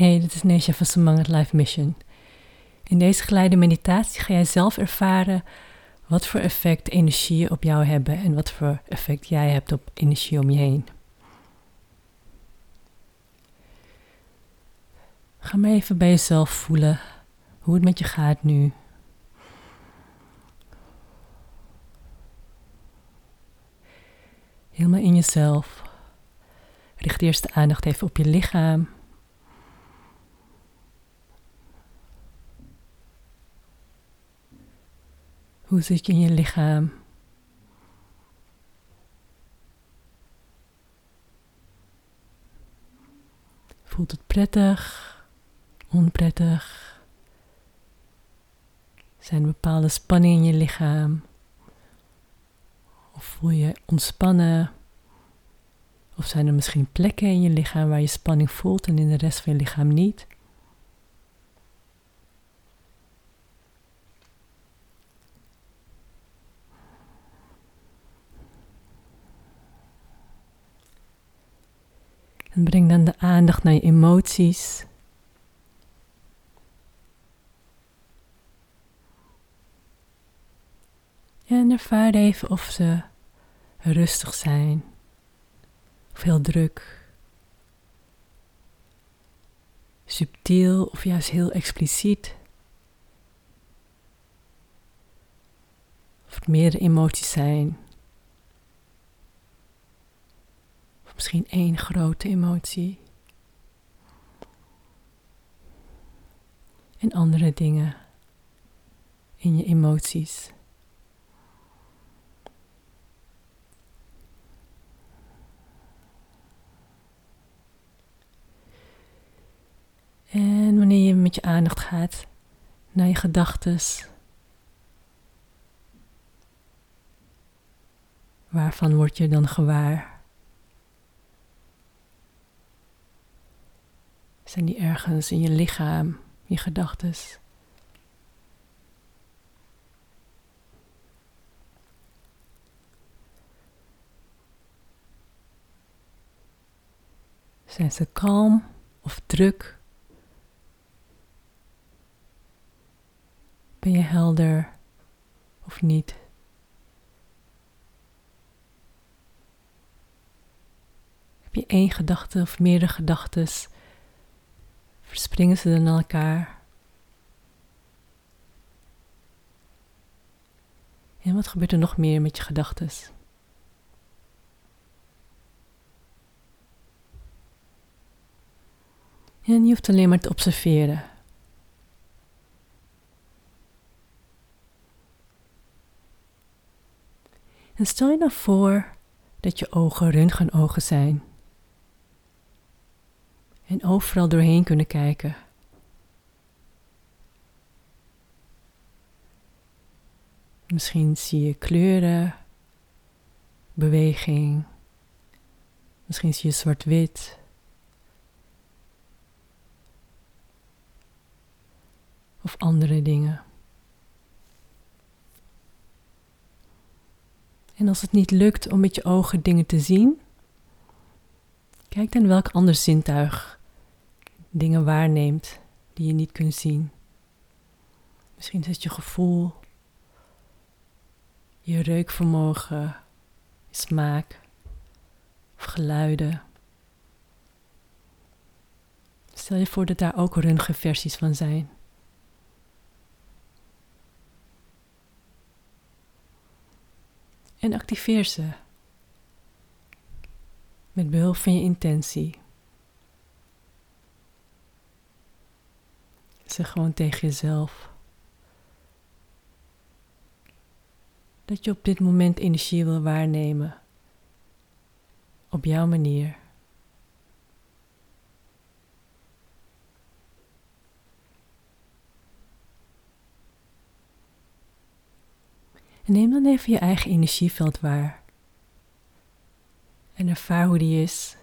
Hey, dit is Nesha van Samangat Life Mission. In deze geleide meditatie ga jij zelf ervaren wat voor effect energie op jou hebben en wat voor effect jij hebt op energie om je heen. Ga maar even bij jezelf voelen hoe het met je gaat nu. Helemaal in jezelf. Richt eerst de aandacht even op je lichaam. Hoe zit je in je lichaam? Voelt het prettig? Onprettig? Zijn er bepaalde spanningen in je lichaam? Of voel je ontspannen? Of zijn er misschien plekken in je lichaam waar je spanning voelt en in de rest van je lichaam niet? En breng dan de aandacht naar je emoties. En ervaar even of ze rustig zijn, of heel druk, subtiel of juist heel expliciet. Of het meerdere emoties zijn. Of misschien één grote emotie. En andere dingen in je emoties. En wanneer je met je aandacht gaat naar je gedachten, waarvan word je dan gewaar? Zijn die ergens in je lichaam, je gedachten? Zijn ze kalm of druk? Ben je helder of niet? Heb je één gedachte of meerdere gedachten? Verspringen ze dan elkaar? En wat gebeurt er nog meer met je gedachten? En je hoeft alleen maar te observeren. En stel je nou voor dat je ogen röntgenogen zijn. En overal doorheen kunnen kijken. Misschien zie je kleuren, beweging. Misschien zie je zwart-wit. Of andere dingen. En als het niet lukt om met je ogen dingen te zien, kijk dan welk ander zintuig dingen waarneemt die je niet kunt zien. Misschien is het je gevoel, je reukvermogen, smaak of geluiden. Stel je voor dat daar ook röntgenversies van zijn. en activeer ze met behulp van je intentie. Zeg gewoon tegen jezelf dat je op dit moment energie wil waarnemen op jouw manier. neem dan even je eigen energieveld waar. En ervaar hoe die is.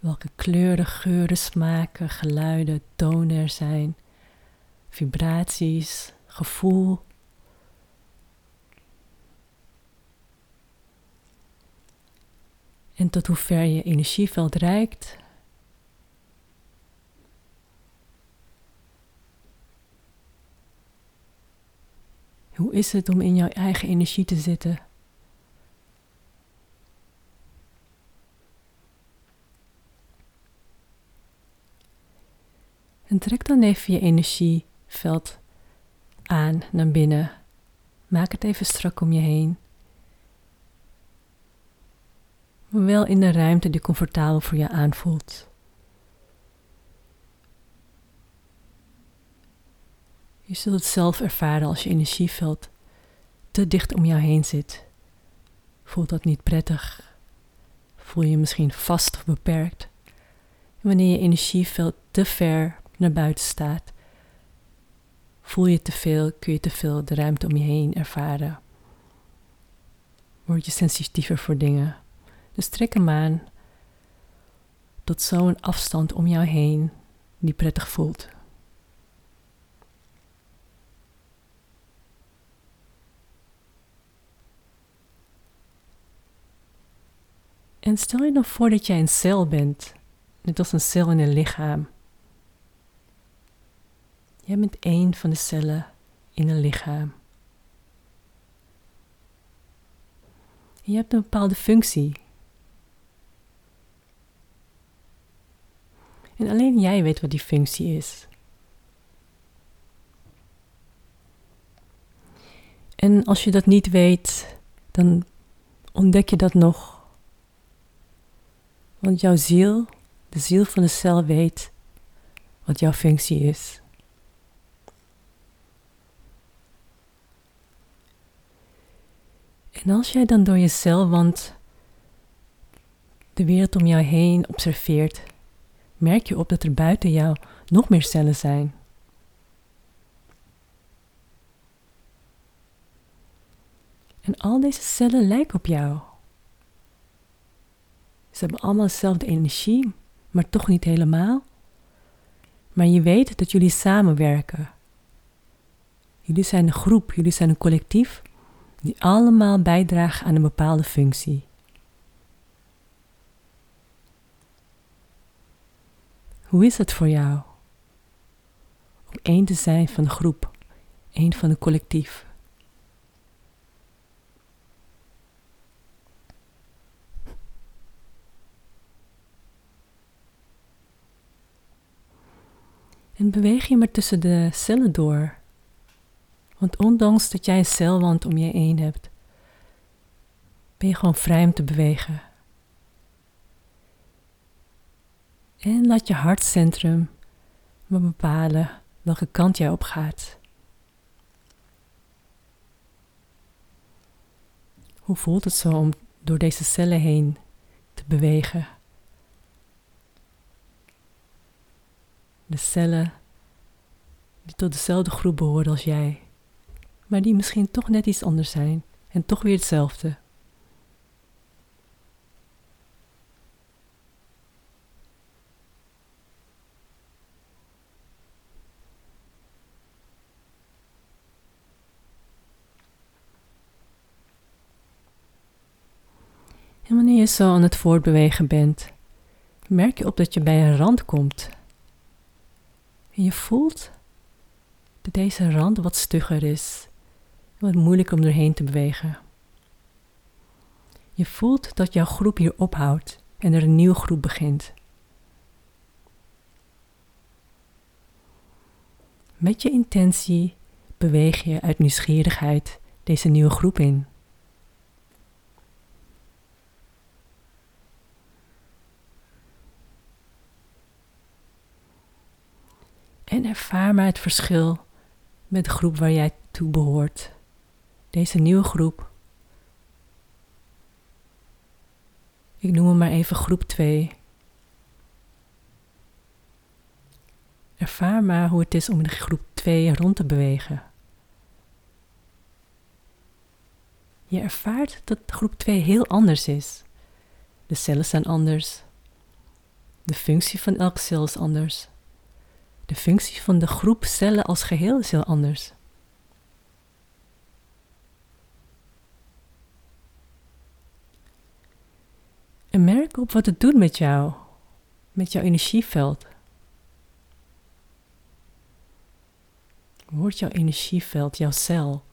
Welke kleuren, geuren, smaken, geluiden, tonen er zijn, vibraties, gevoel. En tot hoever je energieveld reikt. Hoe is het om in jouw eigen energie te zitten? En trek dan even je energieveld aan naar binnen. Maak het even strak om je heen. Maar wel in een ruimte die comfortabel voor je aanvoelt. Je zult het zelf ervaren als je energieveld te dicht om jou heen zit. Voelt dat niet prettig? Voel je je misschien vast of beperkt? En wanneer je energieveld te ver naar buiten staat, voel je te veel, kun je te veel de ruimte om je heen ervaren. Word je sensitiever voor dingen. Dus trek hem aan tot zo'n afstand om jou heen die prettig voelt. En stel je dan voor dat jij een cel bent, net als een cel in een lichaam. Jij bent één van de cellen in een lichaam. je hebt een bepaalde functie. En alleen jij weet wat die functie is. En als je dat niet weet, dan ontdek je dat nog. Want jouw ziel, de ziel van de cel, weet wat jouw functie is. En als jij dan door je celwand de wereld om jou heen observeert, merk je op dat er buiten jou nog meer cellen zijn. En al deze cellen lijken op jou. Ze hebben allemaal dezelfde energie, maar toch niet helemaal. Maar je weet dat jullie samenwerken. Jullie zijn een groep, jullie zijn een collectief die allemaal bijdragen aan een bepaalde functie. Hoe is het voor jou om één te zijn van een groep, één van een collectief? En beweeg je maar tussen de cellen door. Want ondanks dat jij een celwand om je heen hebt, ben je gewoon vrij om te bewegen. En laat je hartcentrum maar bepalen welke kant jij op gaat. Hoe voelt het zo om door deze cellen heen te bewegen? De cellen die tot dezelfde groep behoren als jij, maar die misschien toch net iets anders zijn en toch weer hetzelfde. En wanneer je zo aan het voortbewegen bent, merk je op dat je bij een rand komt. En je voelt dat deze rand wat stugger is, wat moeilijk om erheen te bewegen. Je voelt dat jouw groep hier ophoudt en er een nieuwe groep begint. Met je intentie beweeg je uit nieuwsgierigheid deze nieuwe groep in. En ervaar maar het verschil met de groep waar jij toe behoort. Deze nieuwe groep. Ik noem hem maar even groep 2. Ervaar maar hoe het is om in groep 2 rond te bewegen. Je ervaart dat groep 2 heel anders is. De cellen zijn anders. De functie van elke cel is anders. De functie van de groep cellen als geheel is heel anders. En merk op wat het doet met jou, met jouw energieveld. Wordt jouw energieveld, jouw cel,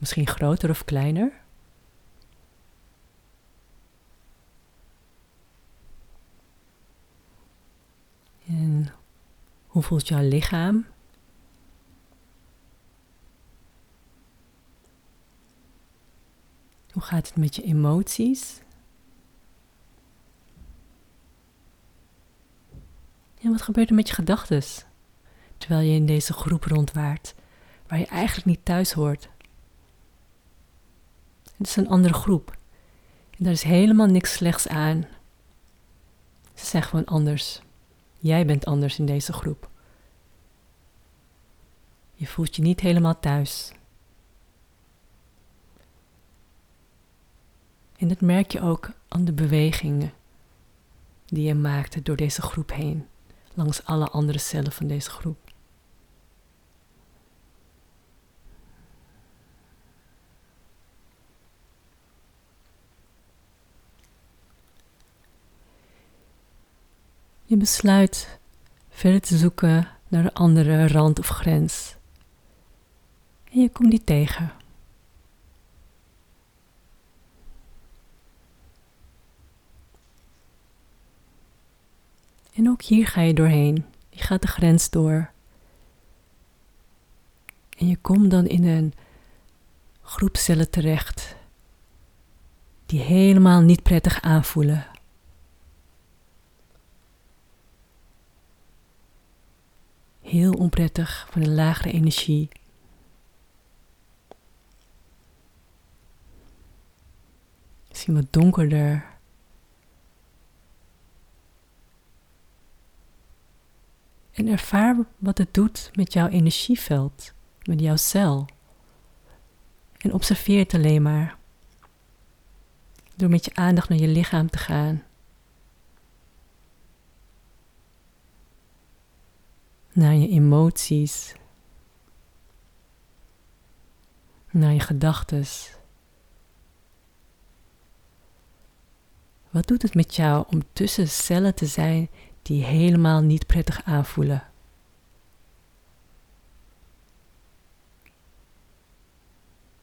Misschien groter of kleiner. En hoe voelt jouw lichaam? Hoe gaat het met je emoties? Wat gebeurt er met je gedachten terwijl je in deze groep rondwaart, waar je eigenlijk niet thuis hoort? Het is een andere groep en daar is helemaal niks slechts aan. Ze zijn gewoon anders. Jij bent anders in deze groep. Je voelt je niet helemaal thuis. En dat merk je ook aan de bewegingen die je maakt door deze groep heen, langs alle andere cellen van deze groep. Je besluit verder te zoeken naar een andere rand of grens. En je komt die tegen. En ook hier ga je doorheen. Je gaat de grens door. En je komt dan in een groep cellen terecht die helemaal niet prettig aanvoelen. Heel onprettig van een lagere energie. Misschien wat donkerder. En ervaar wat het doet met jouw energieveld, met jouw cel. En observeer het alleen maar. Door met je aandacht naar je lichaam te gaan. Naar je emoties. Naar je gedachten. Wat doet het met jou om tussen cellen te zijn die helemaal niet prettig aanvoelen.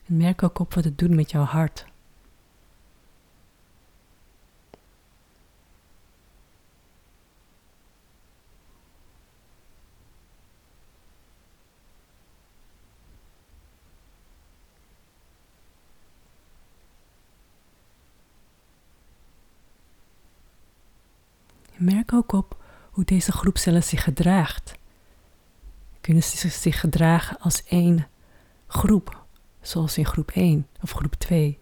En merk ook op wat het doet met jouw hart. Merk ook op hoe deze groepcellen zich gedraagt. Kunnen ze zich gedragen als één groep, zoals in groep 1 of groep 2?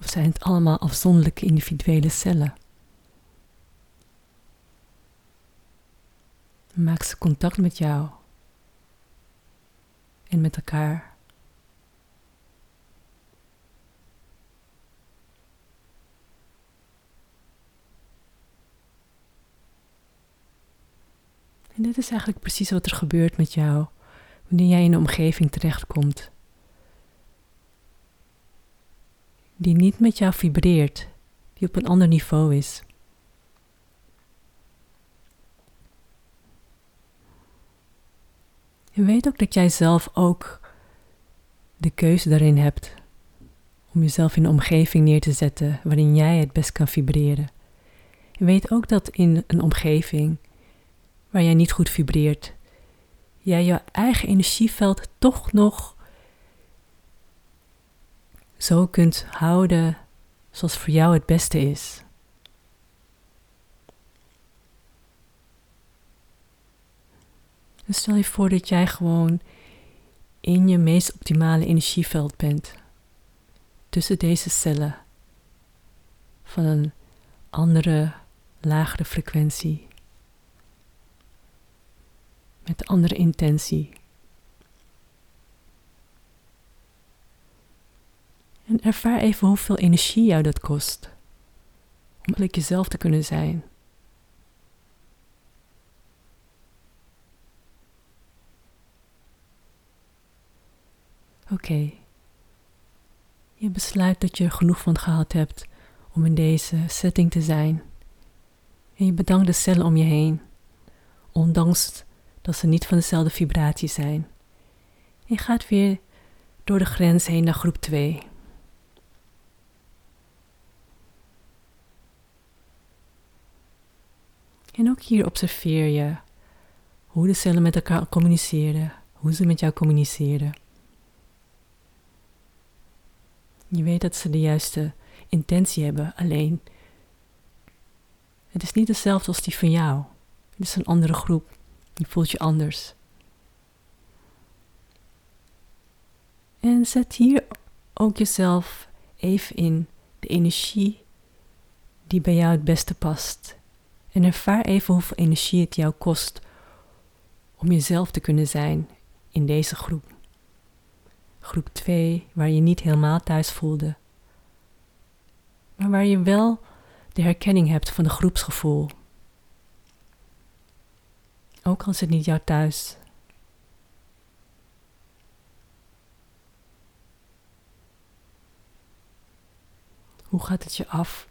Of zijn het allemaal afzonderlijke individuele cellen? Maak ze contact met jou en met elkaar. Dit is eigenlijk precies wat er gebeurt met jou wanneer jij in een omgeving terechtkomt die niet met jou vibreert, die op een ander niveau is. Je weet ook dat jij zelf ook de keuze daarin hebt om jezelf in een omgeving neer te zetten waarin jij het best kan vibreren. Je weet ook dat in een omgeving waar jij niet goed vibreert, jij je eigen energieveld toch nog zo kunt houden zoals voor jou het beste is. Dus stel je voor dat jij gewoon in je meest optimale energieveld bent. Tussen deze cellen van een andere, lagere frequentie met andere intentie. En ervaar even hoeveel energie jou dat kost om eigenlijk jezelf te kunnen zijn. Oké, je besluit dat je er genoeg van gehad hebt om in deze setting te zijn. En je bedankt de cellen om je heen ondanks dat ze niet van dezelfde vibratie zijn. Je gaat weer door de grens heen naar groep 2. En ook hier observeer je hoe de cellen met elkaar communiceren, hoe ze met jou communiceren. Je weet dat ze de juiste intentie hebben, alleen het is niet hetzelfde als die van jou. Het is een andere groep. Je voelt je anders. En zet hier ook jezelf even in de energie die bij jou het beste past. En ervaar even hoeveel energie het jou kost om jezelf te kunnen zijn in deze groep. Groep 2, waar je niet helemaal thuis voelde, maar waar je wel de herkenning hebt van de groepsgevoel. Ook al is het niet jouw thuis. Hoe gaat het je af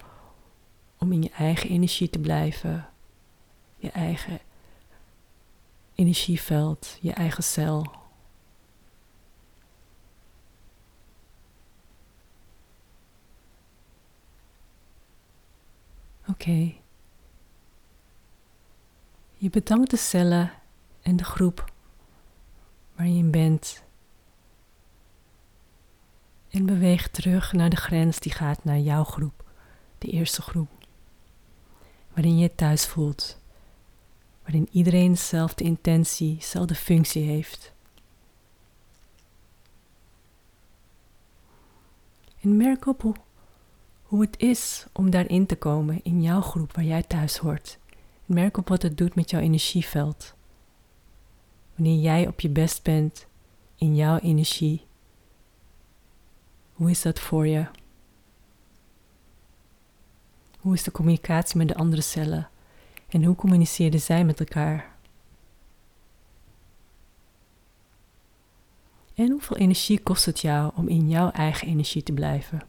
om in je eigen energie te blijven? Je eigen energieveld, je eigen cel. Oké. Je bedankt de cellen en de groep waar je in bent. En beweeg terug naar de grens die gaat naar jouw groep, de eerste groep. Waarin je je thuis voelt. Waarin iedereen dezelfde intentie, dezelfde functie heeft. En merk op hoe hoe het is om daarin te komen in jouw groep waar jij thuis hoort. Merk op wat het doet met jouw energieveld. Wanneer jij op je best bent in jouw energie. Hoe is dat voor je? Hoe is de communicatie met de andere cellen? En hoe communiceren zij met elkaar? En hoeveel energie kost het jou om in jouw eigen energie te blijven?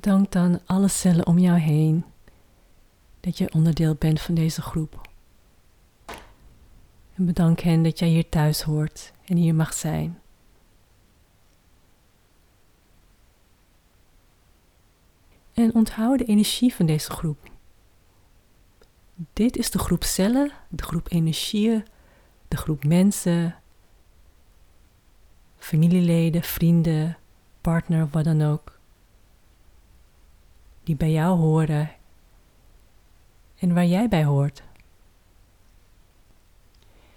En bedank dan alle cellen om jou heen dat je onderdeel bent van deze groep. En bedank hen dat jij hier thuis hoort en hier mag zijn. En onthoud de energie van deze groep. Dit is de groep cellen, de groep energieën, de groep mensen, familieleden, vrienden, partner, wat dan ook die bij jou horen en waar jij bij hoort.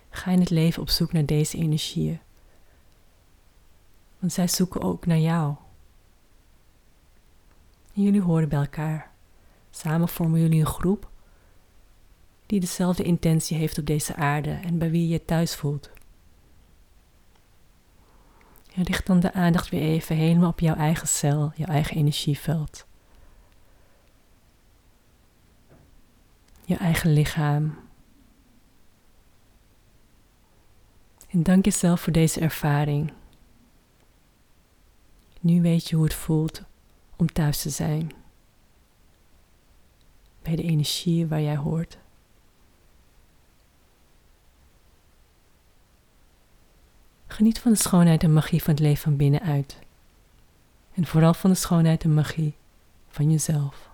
Ga in het leven op zoek naar deze energieën, want zij zoeken ook naar jou. Jullie horen bij elkaar. Samen vormen jullie een groep die dezelfde intentie heeft op deze aarde en bij wie je je thuis voelt. En richt dan de aandacht weer even helemaal op jouw eigen cel, jouw eigen energieveld. Je eigen lichaam. En dank jezelf voor deze ervaring. Nu weet je hoe het voelt om thuis te zijn. Bij de energie waar jij hoort. Geniet van de schoonheid en magie van het leven van binnenuit. En vooral van de schoonheid en magie van jezelf.